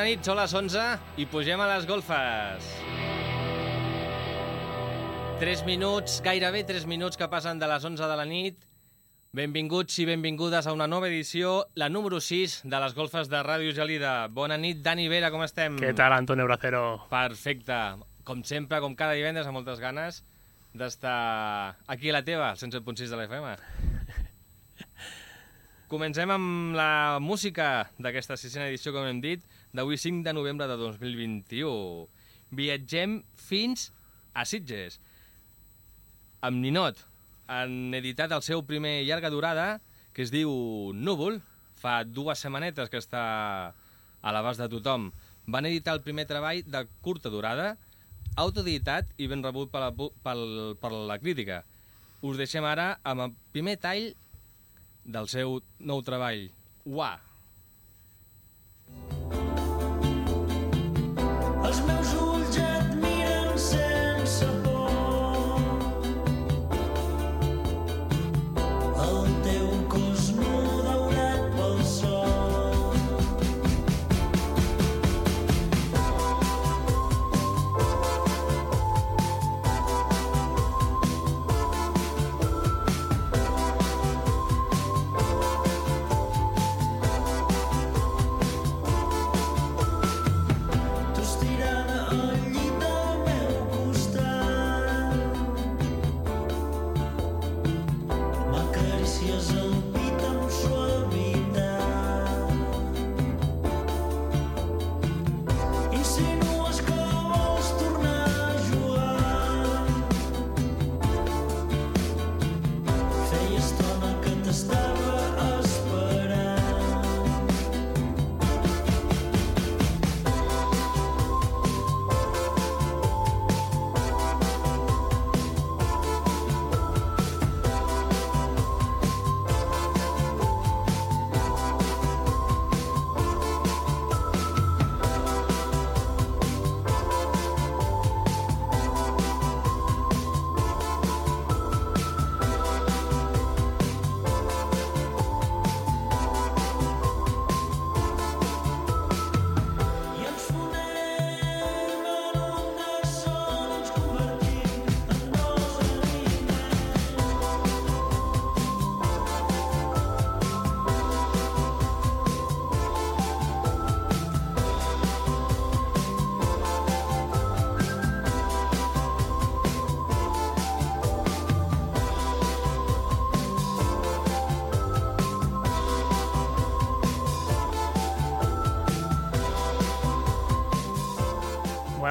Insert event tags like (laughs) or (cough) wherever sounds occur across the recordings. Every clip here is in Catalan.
Bona nit, són les 11 i pugem a les golfes. 3 minuts, gairebé 3 minuts que passen de les 11 de la nit. Benvinguts i benvingudes a una nova edició, la número 6 de les golfes de Ràdio Gelida. Bona nit, Dani Vera, com estem? Què tal, Antonio Bracero? Perfecte. Com sempre, com cada divendres, amb moltes ganes d'estar aquí a la teva, al 107.6 de l'FM. Comencem amb la música d'aquesta sisena edició, com hem dit, d'avui 5 de novembre de 2021. Viatgem fins a Sitges. Amb Ninot han editat el seu primer llarga durada, que es diu Núvol. Fa dues setmanetes que està a l'abast de tothom. Van editar el primer treball de curta durada, autoeditat i ben rebut per la, per, per la crítica. Us deixem ara amb el primer tall del seu nou treball, Uà. Els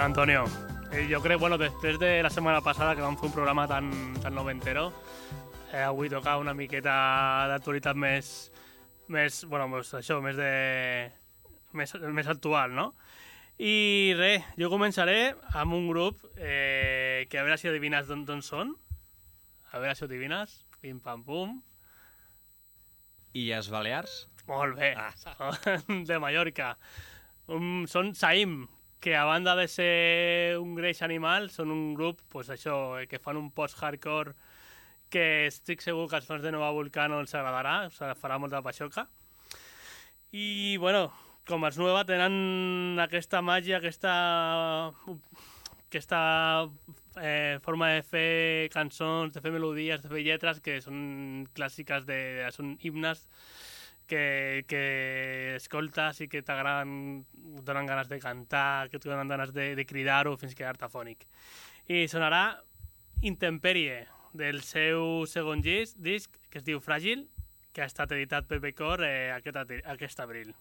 Antonio, eh, jo crec, bueno, després de la setmana passada que vam fer un programa tan, tan noventero, eh, avui toca una miqueta d'actualitat més, més, bueno, doncs això, més de... més, més actual, no? I res, jo començaré amb un grup eh, que a veure si adivines d'on d'on són. A veure si ho adivines. Pim, pam, pum. Illes Balears? Molt bé, ah. de Mallorca. Um, són Saim, que a banda de ser un greix animal, són un grup, pues això, eh, que fan un post-hardcore que estic segur que als fans de Nova Vulcano els agradarà, o sigui, farà molta paixoca. I, bueno, com els Nueva tenen aquesta màgia, aquesta, aquesta eh, forma de fer cançons, de fer melodies, de fer lletres, que són clàssiques, de, són himnes que, que escoltes i que t'agraden, donen ganes de cantar, que et donen ganes de, de cridar-ho fins quedar-te afònic. I sonarà Intemperie, del seu segon disc, disc que es diu Fràgil, que ha estat editat per Becor eh, aquest, aquest abril.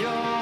yo.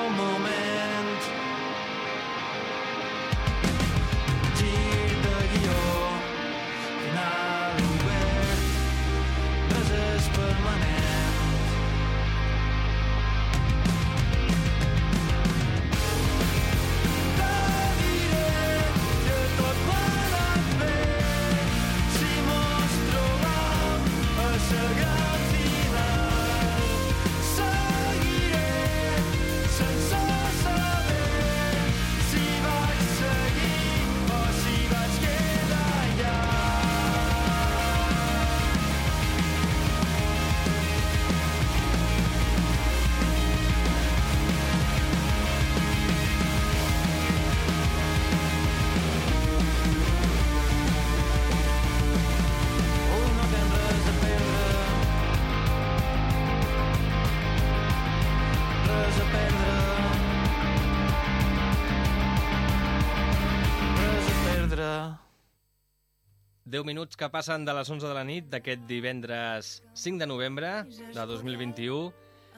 10 minuts que passen de les 11 de la nit d'aquest divendres 5 de novembre de 2021.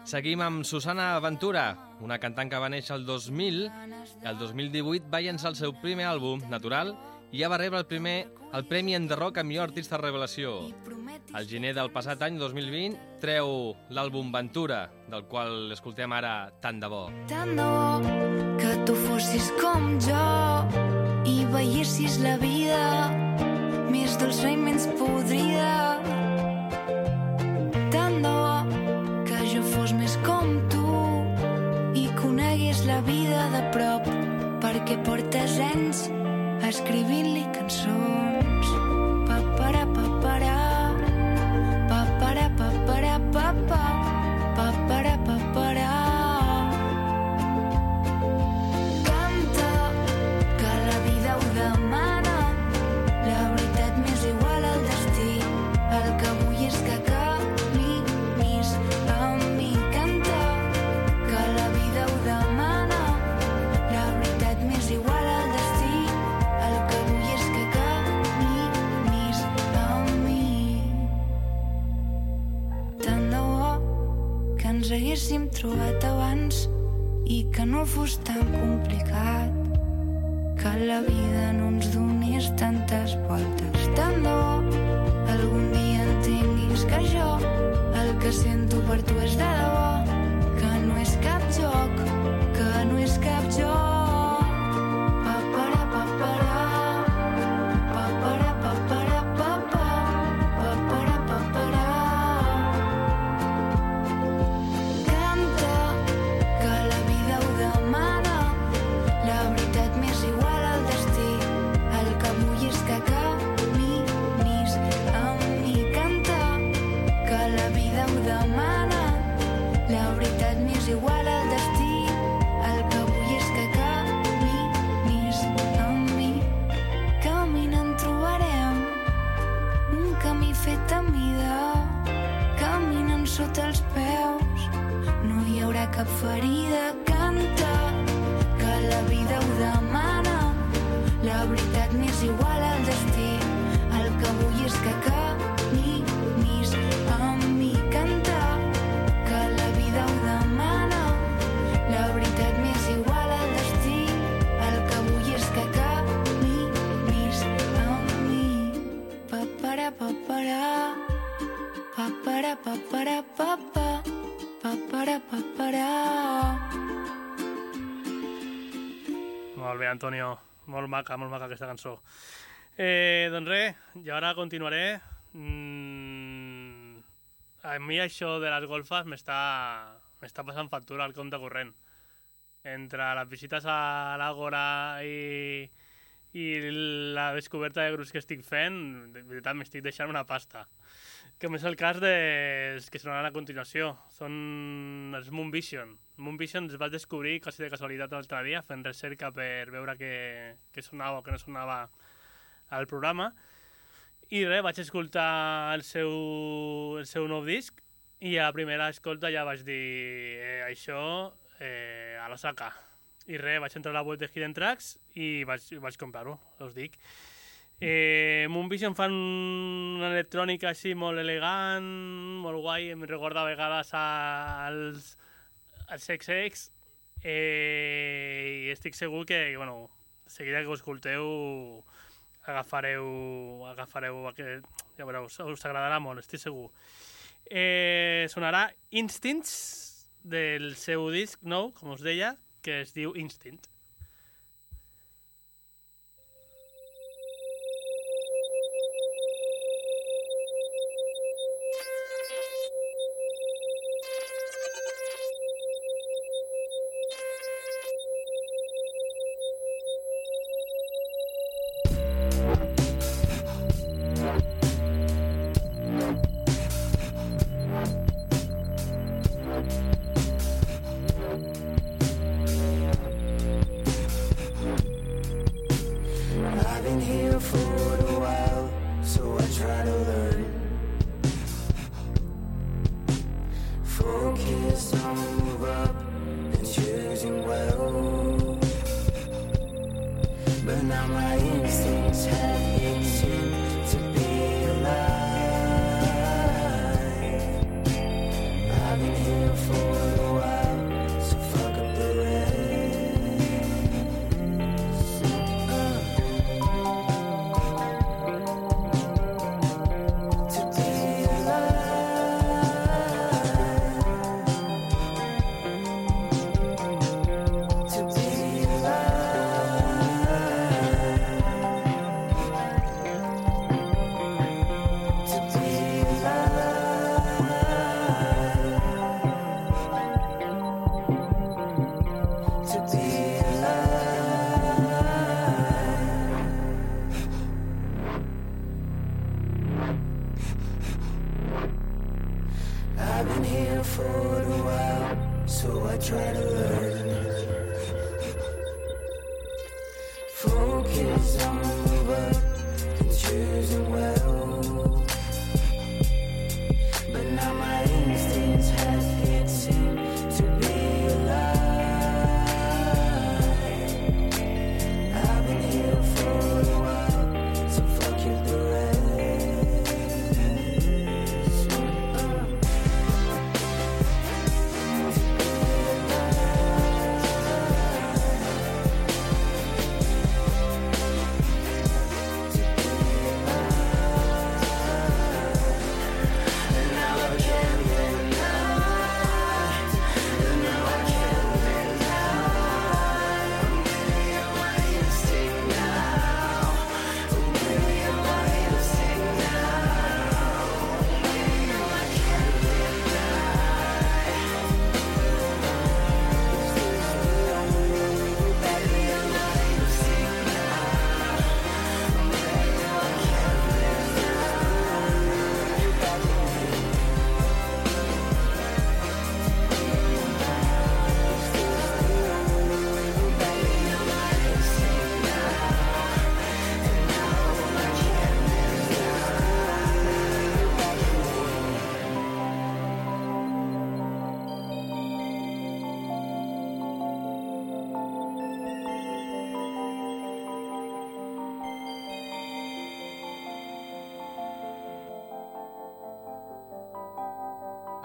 Seguim amb Susana Ventura, una cantant que va néixer el 2000 i el 2018 va llençar el seu primer àlbum, Natural, i ja va rebre el primer el Premi rock a millor artista revelació. El gener del passat any 2020 treu l'àlbum Ventura, del qual l'escoltem ara Tant de bo. Tant de bo que tu fossis com jo i veiessis la vida més dolça i menys podrida. la veritat ni és igual al destí. El que vull és que caminis amb mi cantar, que la vida ho demana. La veritat ni és igual al destí. El que vull és que caminis amb mi. Papara, pa-pa. papara, papara, papara, papara. Molt bé, Antonio. Molt maca, molt maca aquesta cançó. Eh, doncs res, i ara continuaré. Mm, a mi això de les golfes m'està passant factura al compte corrent. Entre les visites a l'Àgora i, i la descoberta de grups que estic fent, de veritat m'estic deixant una pasta. Com és el cas dels que sonaran a continuació. Són els Moon Vision. Moon Vision els vaig descobrir quasi de casualitat l'altre dia fent recerca per veure què, què sonava o què no sonava al programa. I res, vaig escoltar el seu, el seu nou disc i a la primera escolta ja vaig dir eh, això eh, a la saca. I res, vaig entrar a la web de Hidden Tracks i vaig, vaig comprar-ho, us dic. Eh, Moon Vision fan una electrònica així molt elegant, molt guai, em recorda a vegades als, als XX eh, i estic segur que, bueno, seguida que ho escolteu agafareu, agafareu aquest, ja veureu, us, us agradarà molt, estic segur. Eh, sonarà Instincts del seu disc nou, com us deia, que es diu Instinct.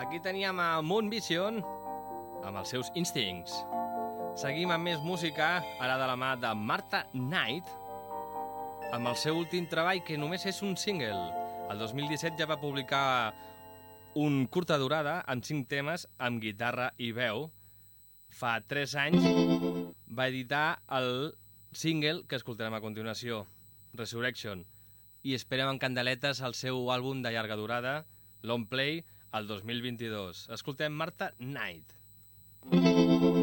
Aquí teníem a Moon Vision amb els seus Instincts. Seguim amb més música, ara de la mà de Marta Knight, amb el seu últim treball, que només és un single. El 2017 ja va publicar un curta durada amb cinc temes amb guitarra i veu. Fa 3 anys va editar el single que escoltarem a continuació, Resurrection, i esperem amb candeletes el seu àlbum de llarga durada, Long Play, al 2022. Escoltem Marta Knight. Mm -hmm.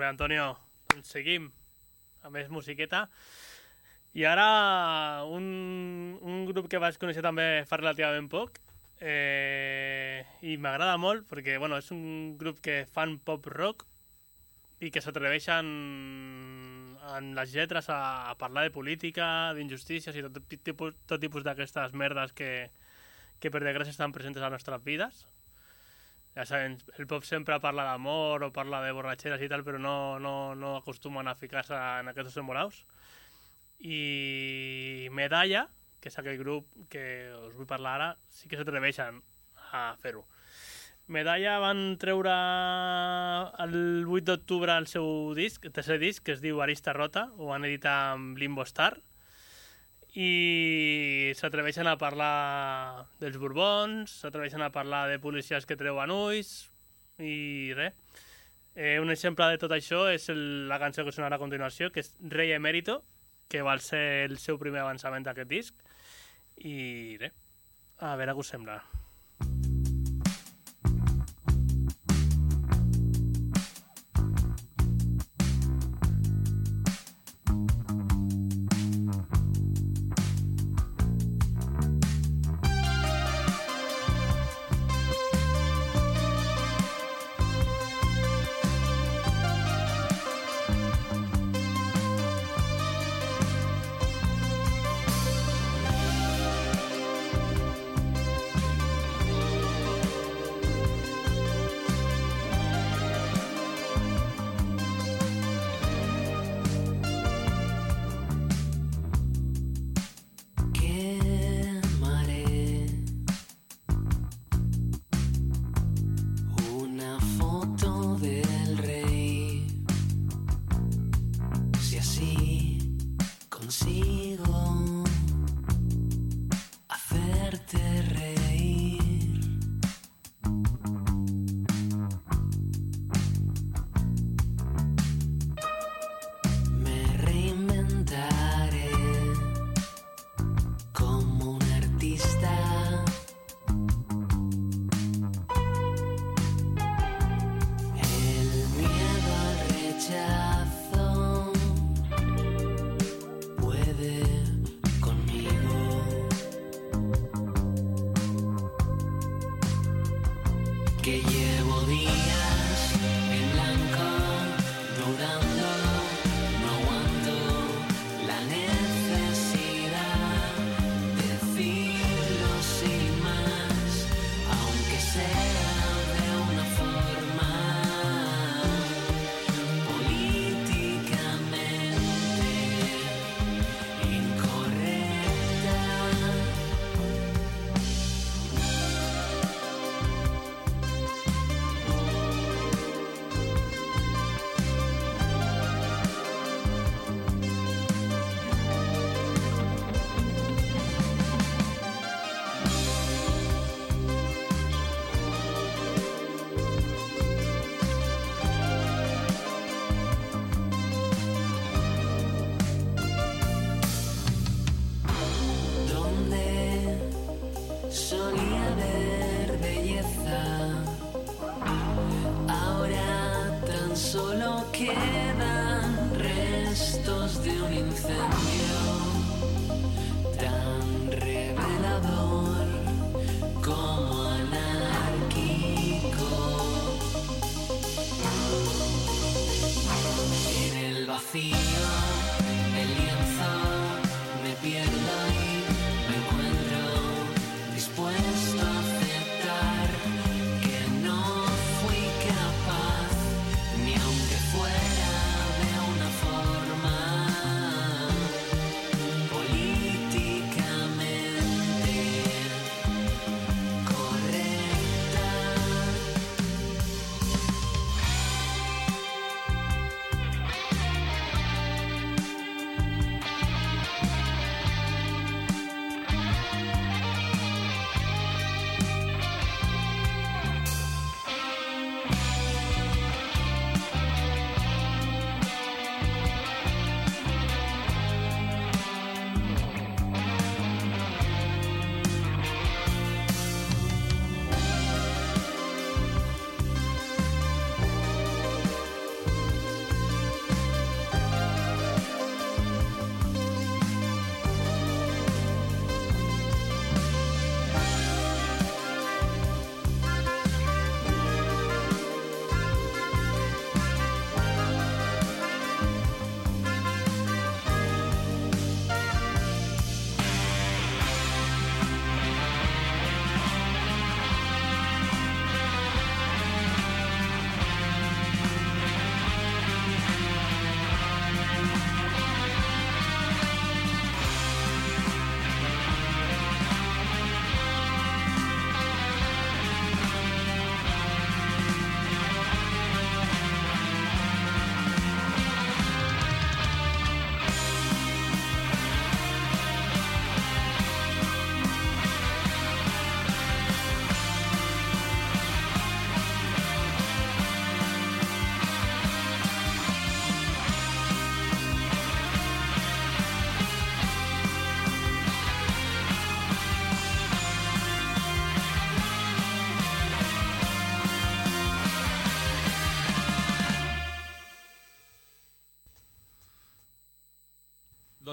Molt bé, Antonio. Doncs seguim. A més, musiqueta. I ara un, un grup que vaig conèixer també fa relativament poc eh, i m'agrada molt perquè bueno, és un grup que fan pop rock i que s'atreveixen en les lletres a, a parlar de política, d'injustícies i tot tipus, tot tipus d'aquestes merdes que, que per desgràcia estan presentes a les nostres vides ja saben, el pop sempre parla d'amor o parla de borratxeres i tal, però no, no, no acostumen a ficar-se en aquests embolaus. I Medalla, que és aquell grup que us vull parlar ara, sí que s'atreveixen a fer-ho. Medalla van treure el 8 d'octubre el seu disc, el tercer disc, que es diu Arista Rota, ho van editar amb Limbo Star, i s'atreveixen a parlar dels Borbons, s'atreveixen a parlar de policies que treuen ulls i res. Eh, un exemple de tot això és el, la cançó que sonarà a continuació, que és Rei Emérito, que va ser el seu primer avançament d'aquest disc. I res, a veure què us sembla.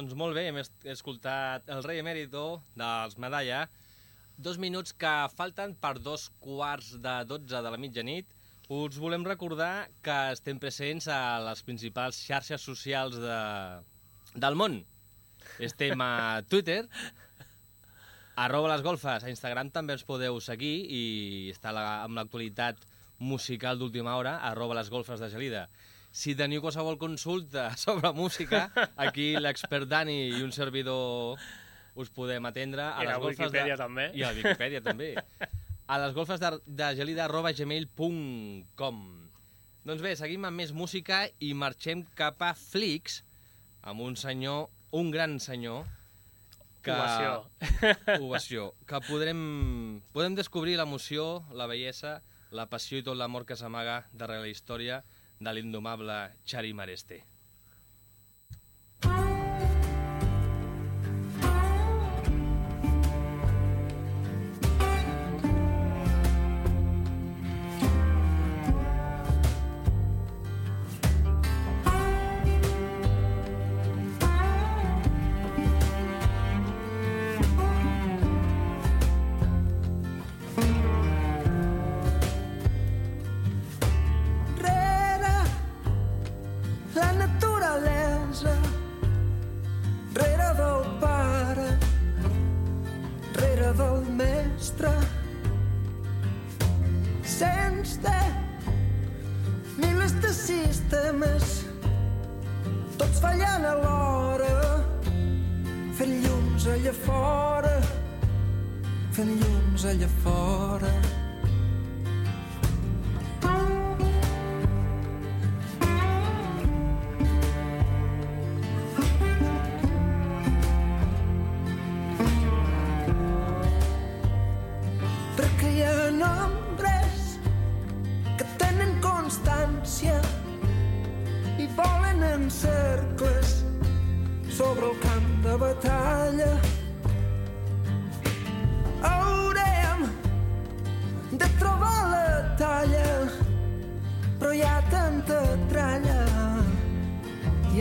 Doncs molt bé, hem escoltat el rei emèrito dels Medalla. Dos minuts que falten per dos quarts de 12 de la mitjanit. Us volem recordar que estem presents a les principals xarxes socials de, del món. Estem a (laughs) Twitter, arroba les golfes. A Instagram també ens podeu seguir i està la, amb l'actualitat musical d'última hora, arroba les golfes de Gelida. Si teniu qualsevol consulta (laughs) sobre música, aquí l'expert Dani i un servidor us podem atendre. A I la les golfes Wikipedia de... també. I a la Wikipedia també. A les golfes de, de gelida arroba gmail.com Doncs bé, seguim amb més música i marxem cap a Flix amb un senyor, un gran senyor, que... Ovació. (laughs) Ovació. Que podrem, podem descobrir l'emoció, la bellesa, la passió i tot l'amor que s'amaga darrere la història de l'indomable Xari Mareste.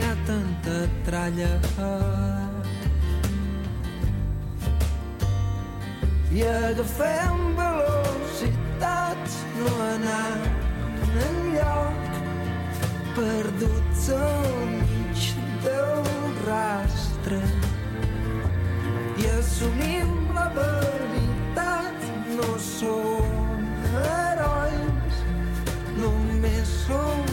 Ha tanta tralla. i agafem velocitats no anar enlloc perduts al mig del rastre i assumim la veritat no som herois només som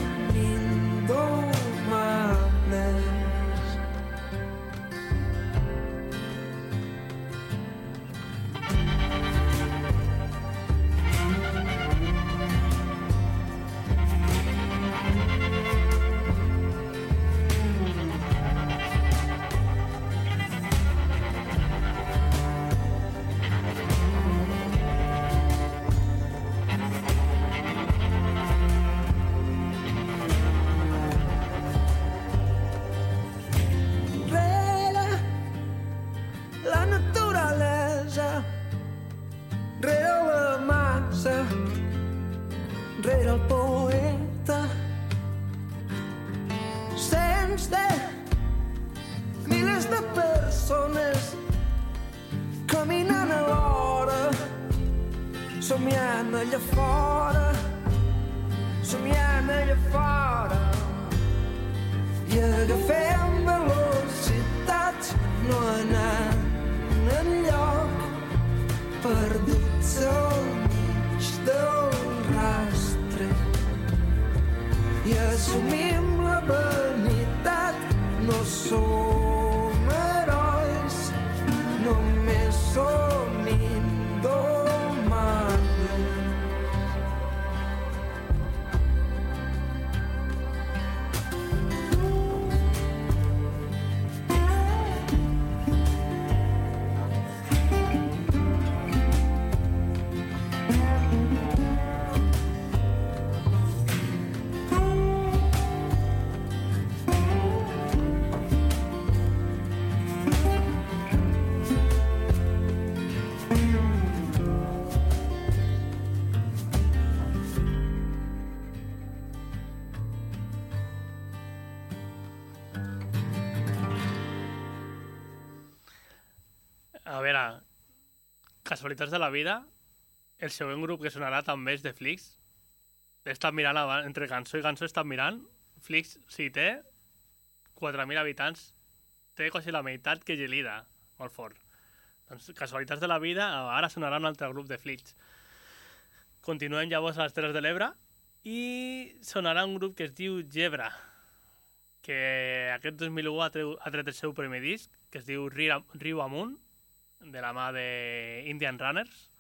no som casualitats de la vida, el següent grup que sonarà també és de Flix. He estat mirant, entre cançó i cançó he estat mirant. Flix, si té 4.000 habitants, té quasi la meitat que Gelida, molt fort. Doncs casualitats de la vida, ara sonarà un altre grup de Flix. Continuem llavors a les Terres de l'Ebre i sonarà un grup que es diu Gebra, que aquest 2001 ha, tret el seu primer disc, que es diu Riu Amunt, de la mà de Indian Runners.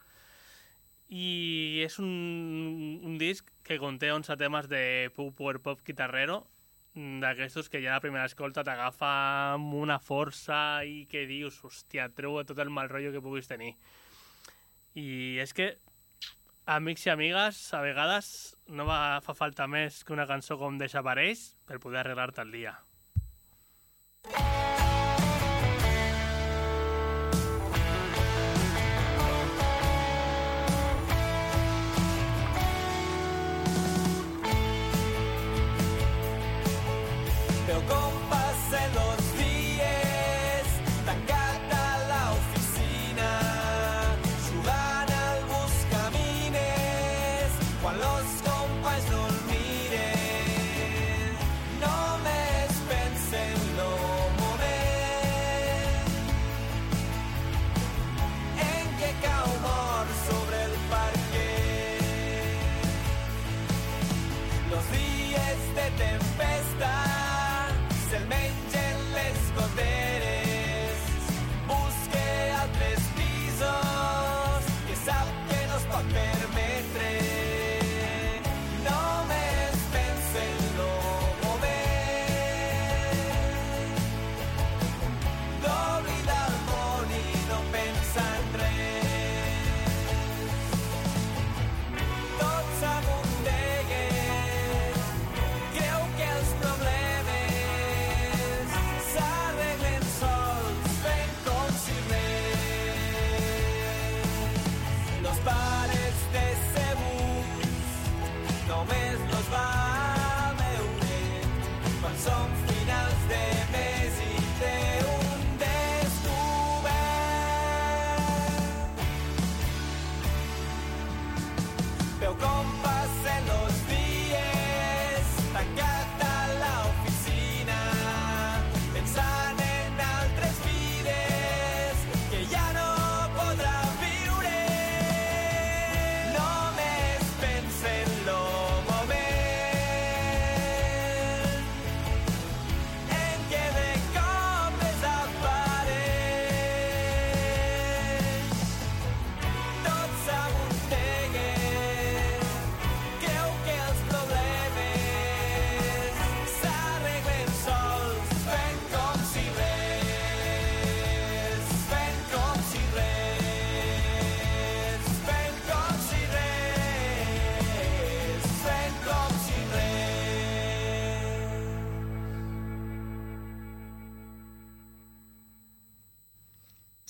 I és un, un disc que conté 11 temes de pop, power pop guitarrero, mm, d'aquestos que ja a la primera escolta t'agafa amb una força i que dius, hòstia, treu tot el mal rotllo que puguis tenir. I és que, amics i amigues, a vegades no va fa falta més que una cançó com Desapareix per poder arreglar-te el dia. Veu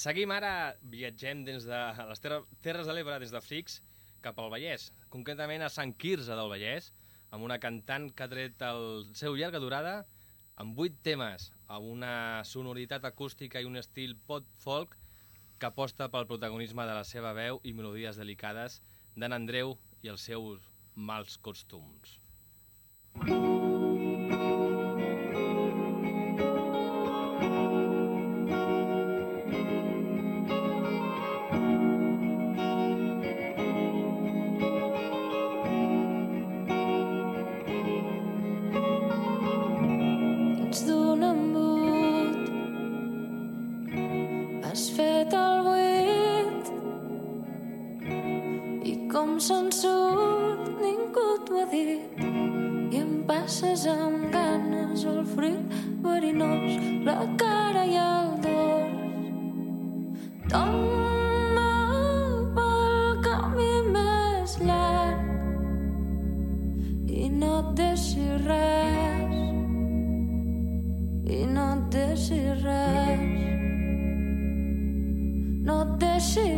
Seguim ara, viatgem des de les ter Terres de l'Ebre, des de Flix, cap al Vallès, concretament a Sant Quirze del Vallès, amb una cantant que ha tret el seu llarga durada amb vuit temes, amb una sonoritat acústica i un estil pop-folk que aposta pel protagonisme de la seva veu i melodies delicades d'en Andreu i els seus mals costums. Ets verinós La cara i el dors Dona pel camí més llarg i no et deixi res i no et deixi res no et deixi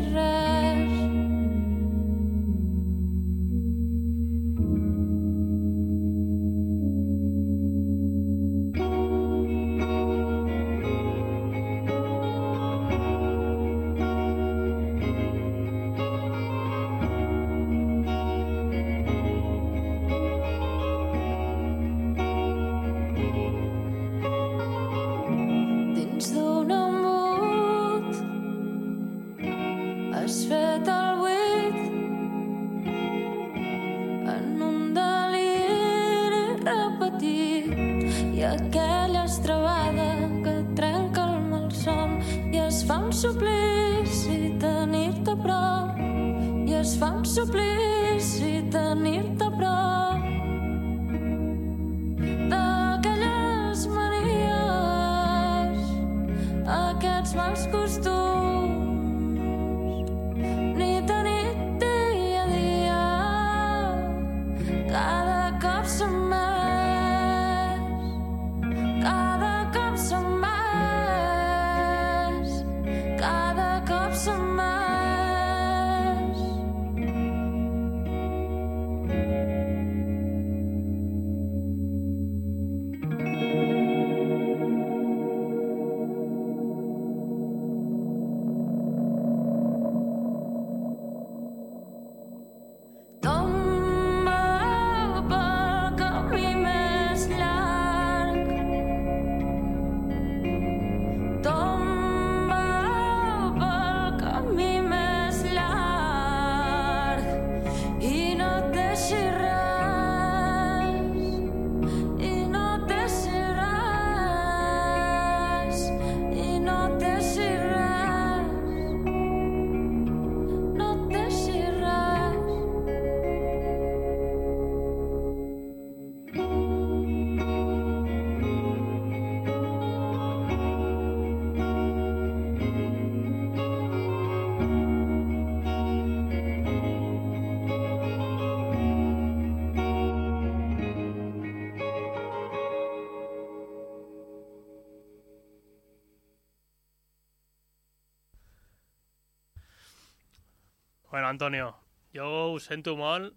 Bueno, Antonio, jo ho sento molt,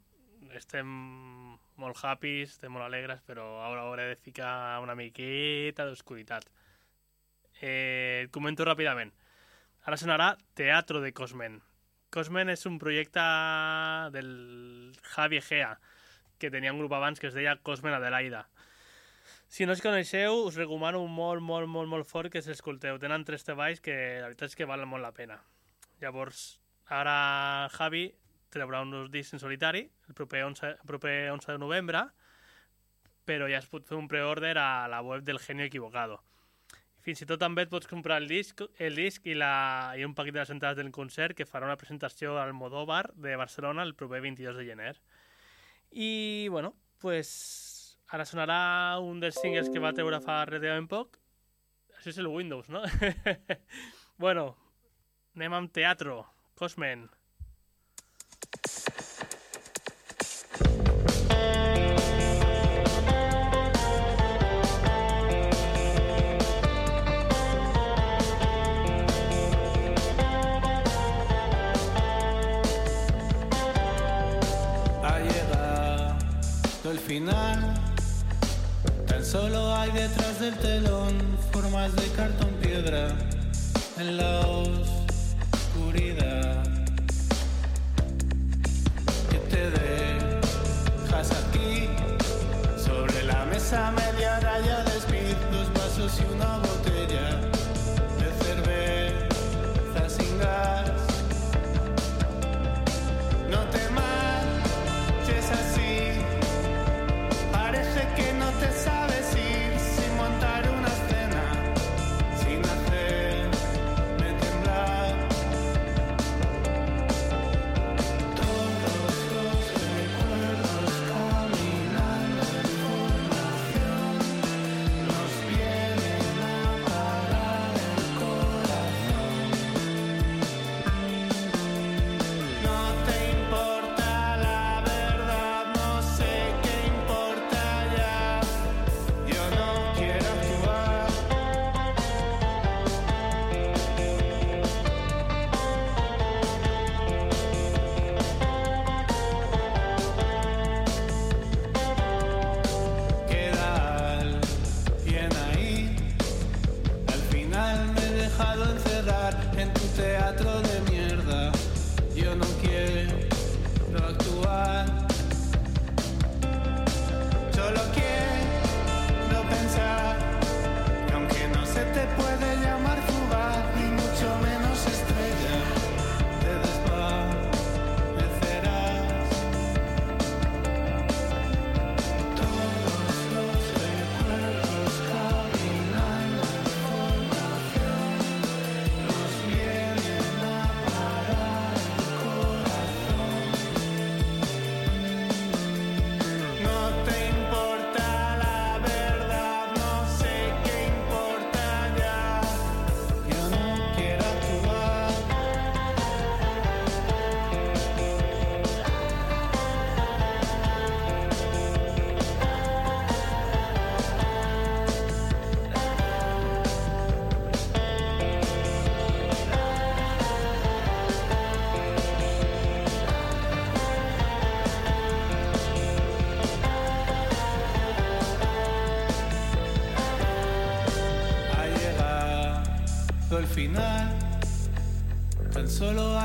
estem molt happy, estem molt alegres, però ara hauré de ficar una miqueta d'oscuritat. Eh, et comento ràpidament. Ara sonarà Teatro de Cosmen. Cosmen és un projecte del Javi Egea, que tenia un grup abans que es deia Cosmen Adelaida. Si no els coneixeu, us recomano molt, molt, molt, molt fort que s'escolteu. Tenen tres treballs que la veritat és que valen molt la pena. Llavors, ara Javi traurà un nous discs en solitari el proper 11, el proper 11 de novembre, però ja es pot fer un preorder a la web del Genio Equivocado. Fins i tot també et pots comprar el disc, el disc i, la, i un paquet de les entrades del concert que farà una presentació al Modóvar de Barcelona el proper 22 de gener. I, bueno, pues, ara sonarà un dels singles que va treure fa relativament poc. Això és el Windows, no? (laughs) bueno, anem amb teatro. Ha llegado el final. Tan solo hay detrás del telón formas de cartón piedra en la.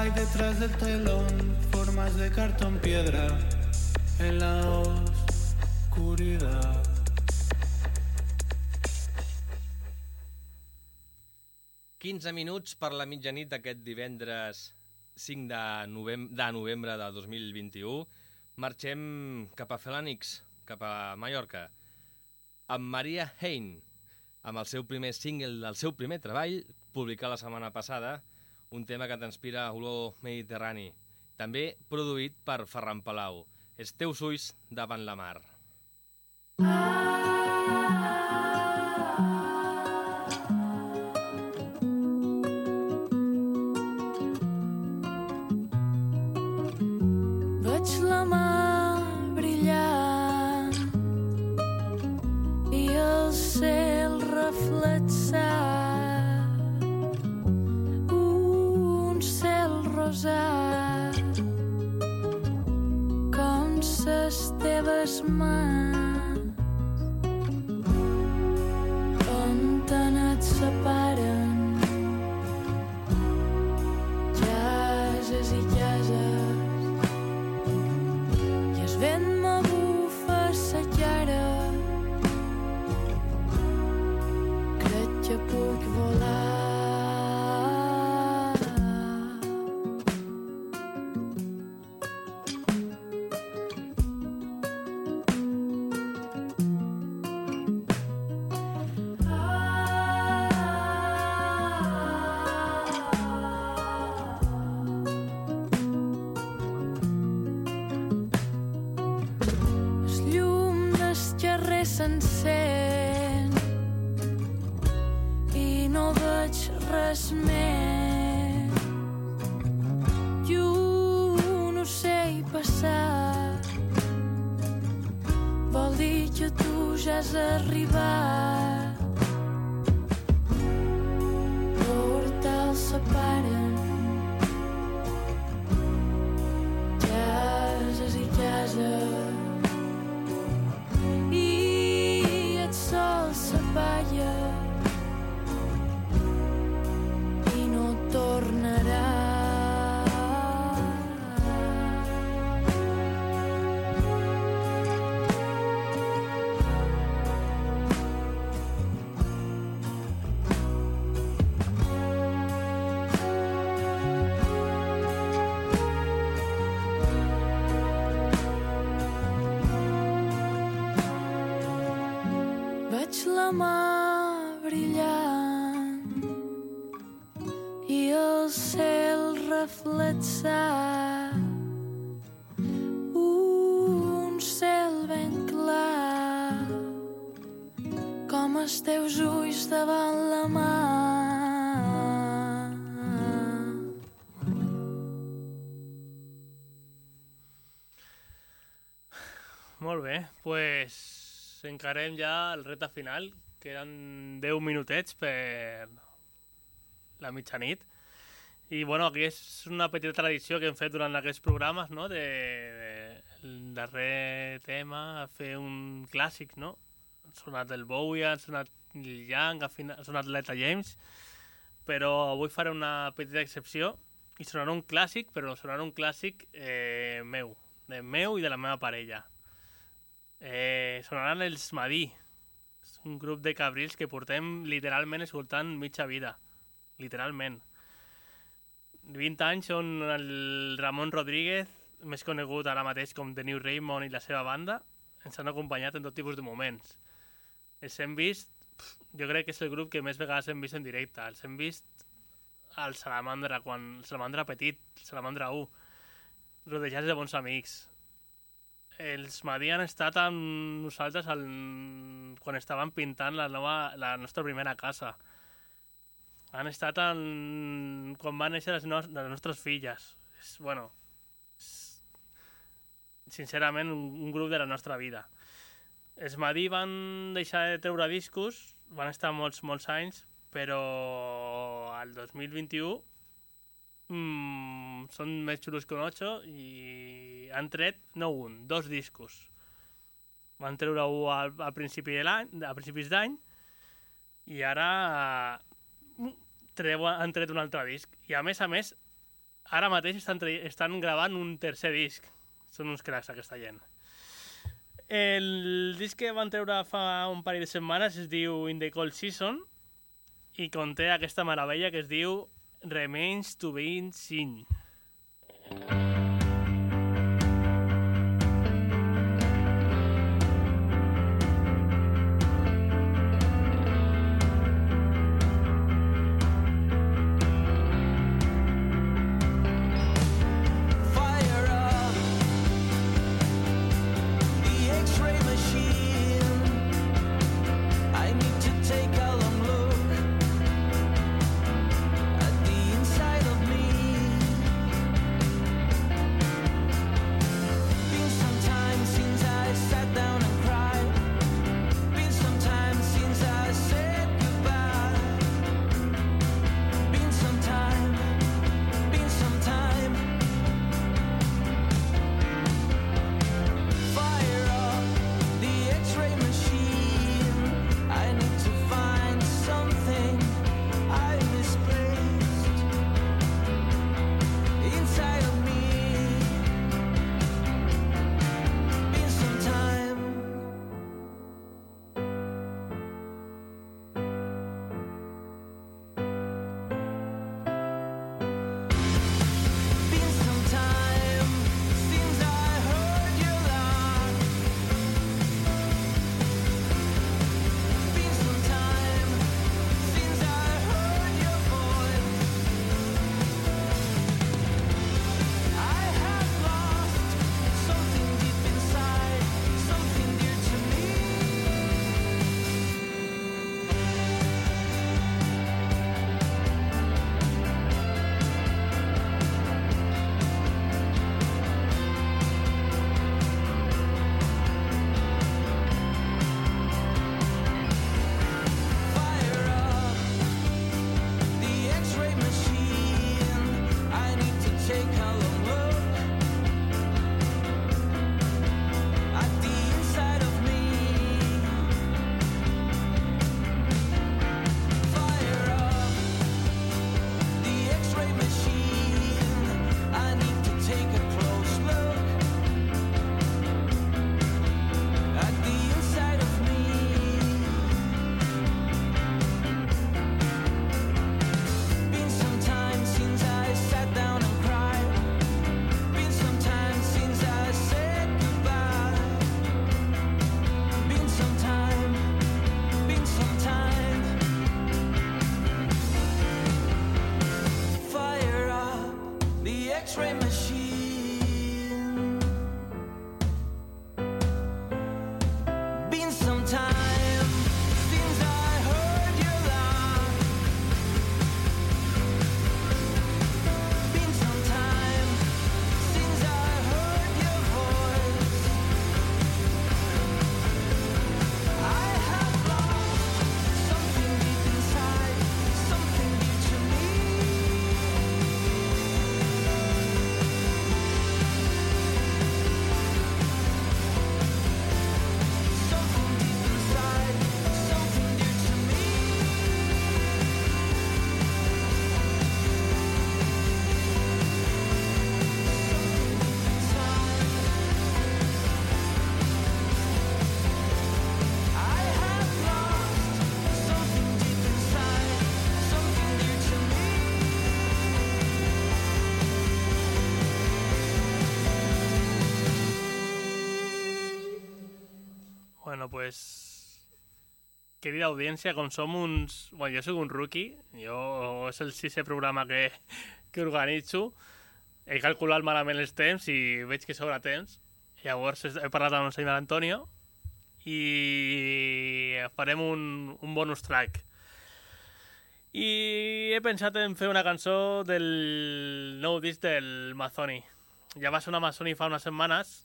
Hay detrás del telón formas de cartón piedra en la oscuridad. Quinze minuts per la mitjanit d'aquest divendres 5 de, novem de novembre de 2021. Marxem cap a Felànix, cap a Mallorca, amb Maria Hein, amb el seu primer single del seu primer treball, publicat la setmana passada, un tema que t'inspira olor mediterrani, també produït per Ferran Palau. Els teus ulls davant la mar. Veig Veig encarem ja el reta final. Queden 10 minutets per la mitjanit. I bueno, aquí és una petita tradició que hem fet durant aquests programes, no? De, de el darrer tema, fer un clàssic, no? Ha sonat el Bowie, ha sonat Neil Young, ha sonat l'Eta James, però avui faré una petita excepció i sonarà un clàssic, però sonarà un clàssic eh, meu, de meu i de la meva parella. Eh, sonaran els Madí. És un grup de cabrils que portem literalment escoltant mitja vida. Literalment. 20 anys on el Ramon Rodríguez, més conegut ara mateix com The New Raymond i la seva banda, ens han acompanyat en tot tipus de moments. Els hem vist, jo crec que és el grup que més vegades hem vist en directe. Els hem vist al Salamandra, quan el Salamandra petit, el Salamandra 1, rodejats de bons amics els han estat amb nosaltres el... quan estàvem pintant la, nova, la nostra primera casa. Han estat en... quan van néixer les, no... les nostres filles. És, bueno, és, sincerament, un, un grup de la nostra vida. Els Madí van deixar de treure discos, van estar molts, molts anys, però al 2021 mm, són més xulos que un 8 i han tret no un, dos discos. Van treure un al, al principi de l'any, a principis d'any, i ara mm, treu, han tret un altre disc. I a més a més, ara mateix estan, estan gravant un tercer disc. Són uns cracs, aquesta gent. El disc que van treure fa un parell de setmanes es diu In the Cold Season i conté aquesta meravella que es diu Remains to be seen. Pues... Querida audiencia, com som uns... Bueno, jo sóc un rookie, jo és el sisè programa que, que organitzo. He calculat malament els temps i veig que sobra temps. Llavors he parlat amb el senyor Antonio i farem un, un bonus track. I he pensat en fer una cançó del nou disc del Mazzoni. Ja va sonar Mazzoni fa unes setmanes,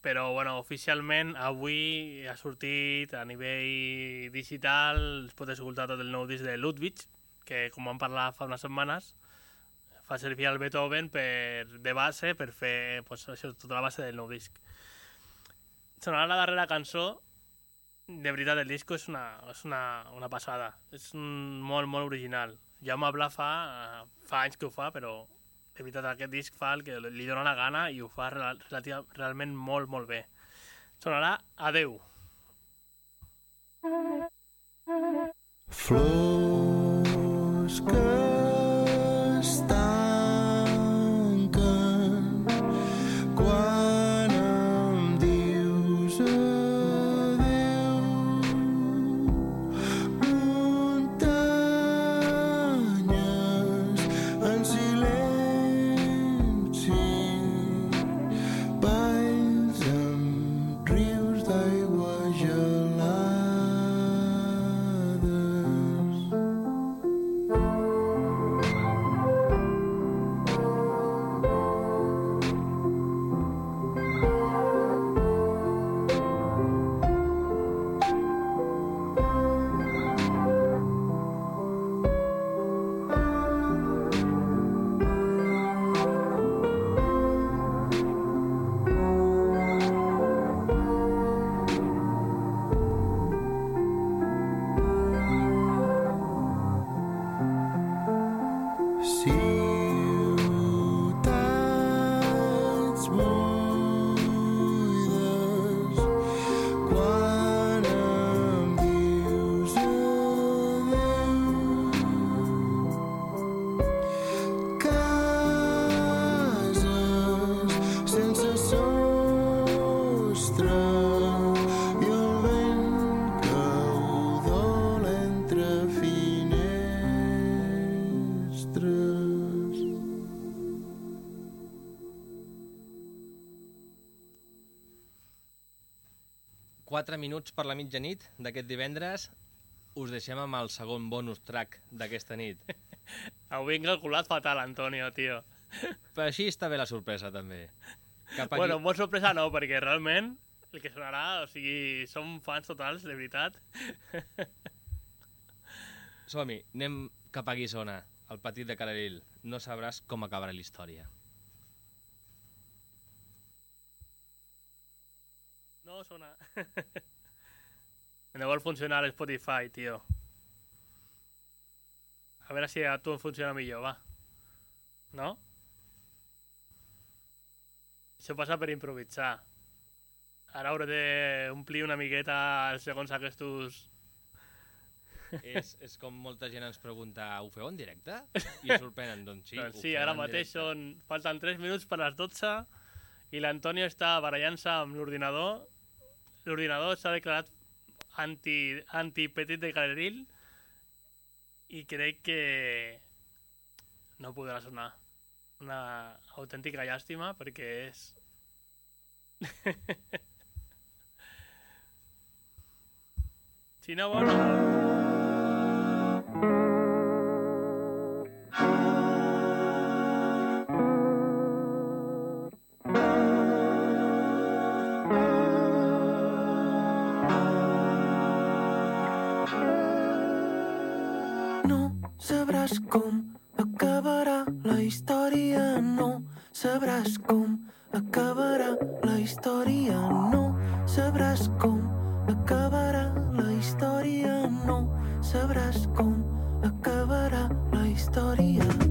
però bueno, oficialment avui ha sortit a nivell digital, es pot escoltar tot el nou disc de Ludwig, que com vam parlar fa unes setmanes, fa servir el Beethoven per, de base per fer pues, això, tota la base del nou disc. Sonarà la darrera cançó, de veritat, el disco és una, és una, una passada. És un, molt, molt original. Jaume Bla fa, fa anys que ho fa, però de veritat aquest disc fa el que li dóna la gana i ho fa rel relativa, realment molt, molt bé. Sonarà Adeu. Flors que 4 minuts per la mitjanit d'aquest divendres. Us deixem amb el segon bonus track d'aquesta nit. (laughs) Avui vinc calculat fatal, Antonio, tio. Però així està bé la sorpresa, també. Cap aquí... Bueno, molt sorpresa no, perquè realment el que sonarà, o sigui, som fans totals, de veritat. Som-hi, anem cap a Guissona, al petit de Caleril. No sabràs com acabarà la història. No sona. (laughs) no vol funcionar l'Spotify, tio. A veure si a tu em funciona millor, va. No? Això passa per improvisar. Ara hauré d'omplir una miqueta els segons aquests... és, és com molta gent ens pregunta, ho feu en directe? I es (laughs) sorprenen, doncs sí. doncs sí, ara mateix són... Falten 3 minuts per les 12 i l'Antonio està barallant-se amb l'ordinador. L'ordinador s'ha declarat anti, anti petit de Caleril i crec que no podrà sonar. Una autèntica llàstima perquè és... (laughs) si no sabràs com acabarà la història, no. Sabràs com acabarà la història, no. Sabràs com acabarà la història, no. Sabràs com acabarà la història. Ja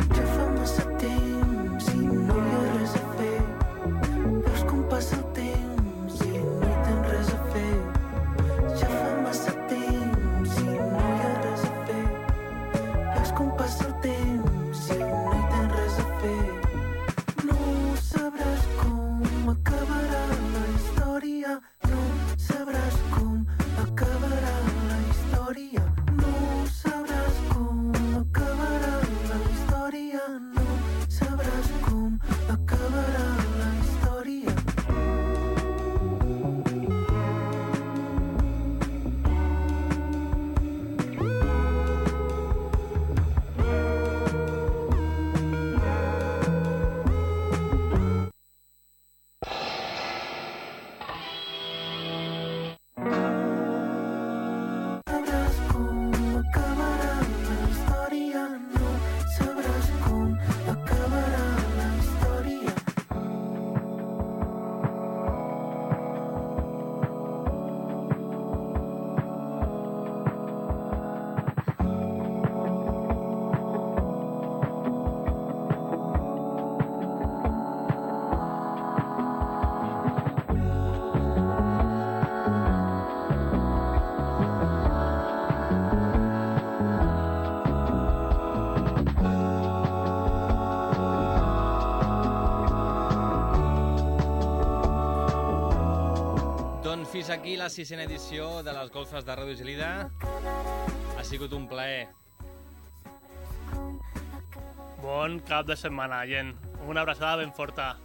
fins aquí la sisena edició de les golfes de Ràdio Gelida. Ha sigut un plaer. Bon cap de setmana, gent. Una abraçada ben forta.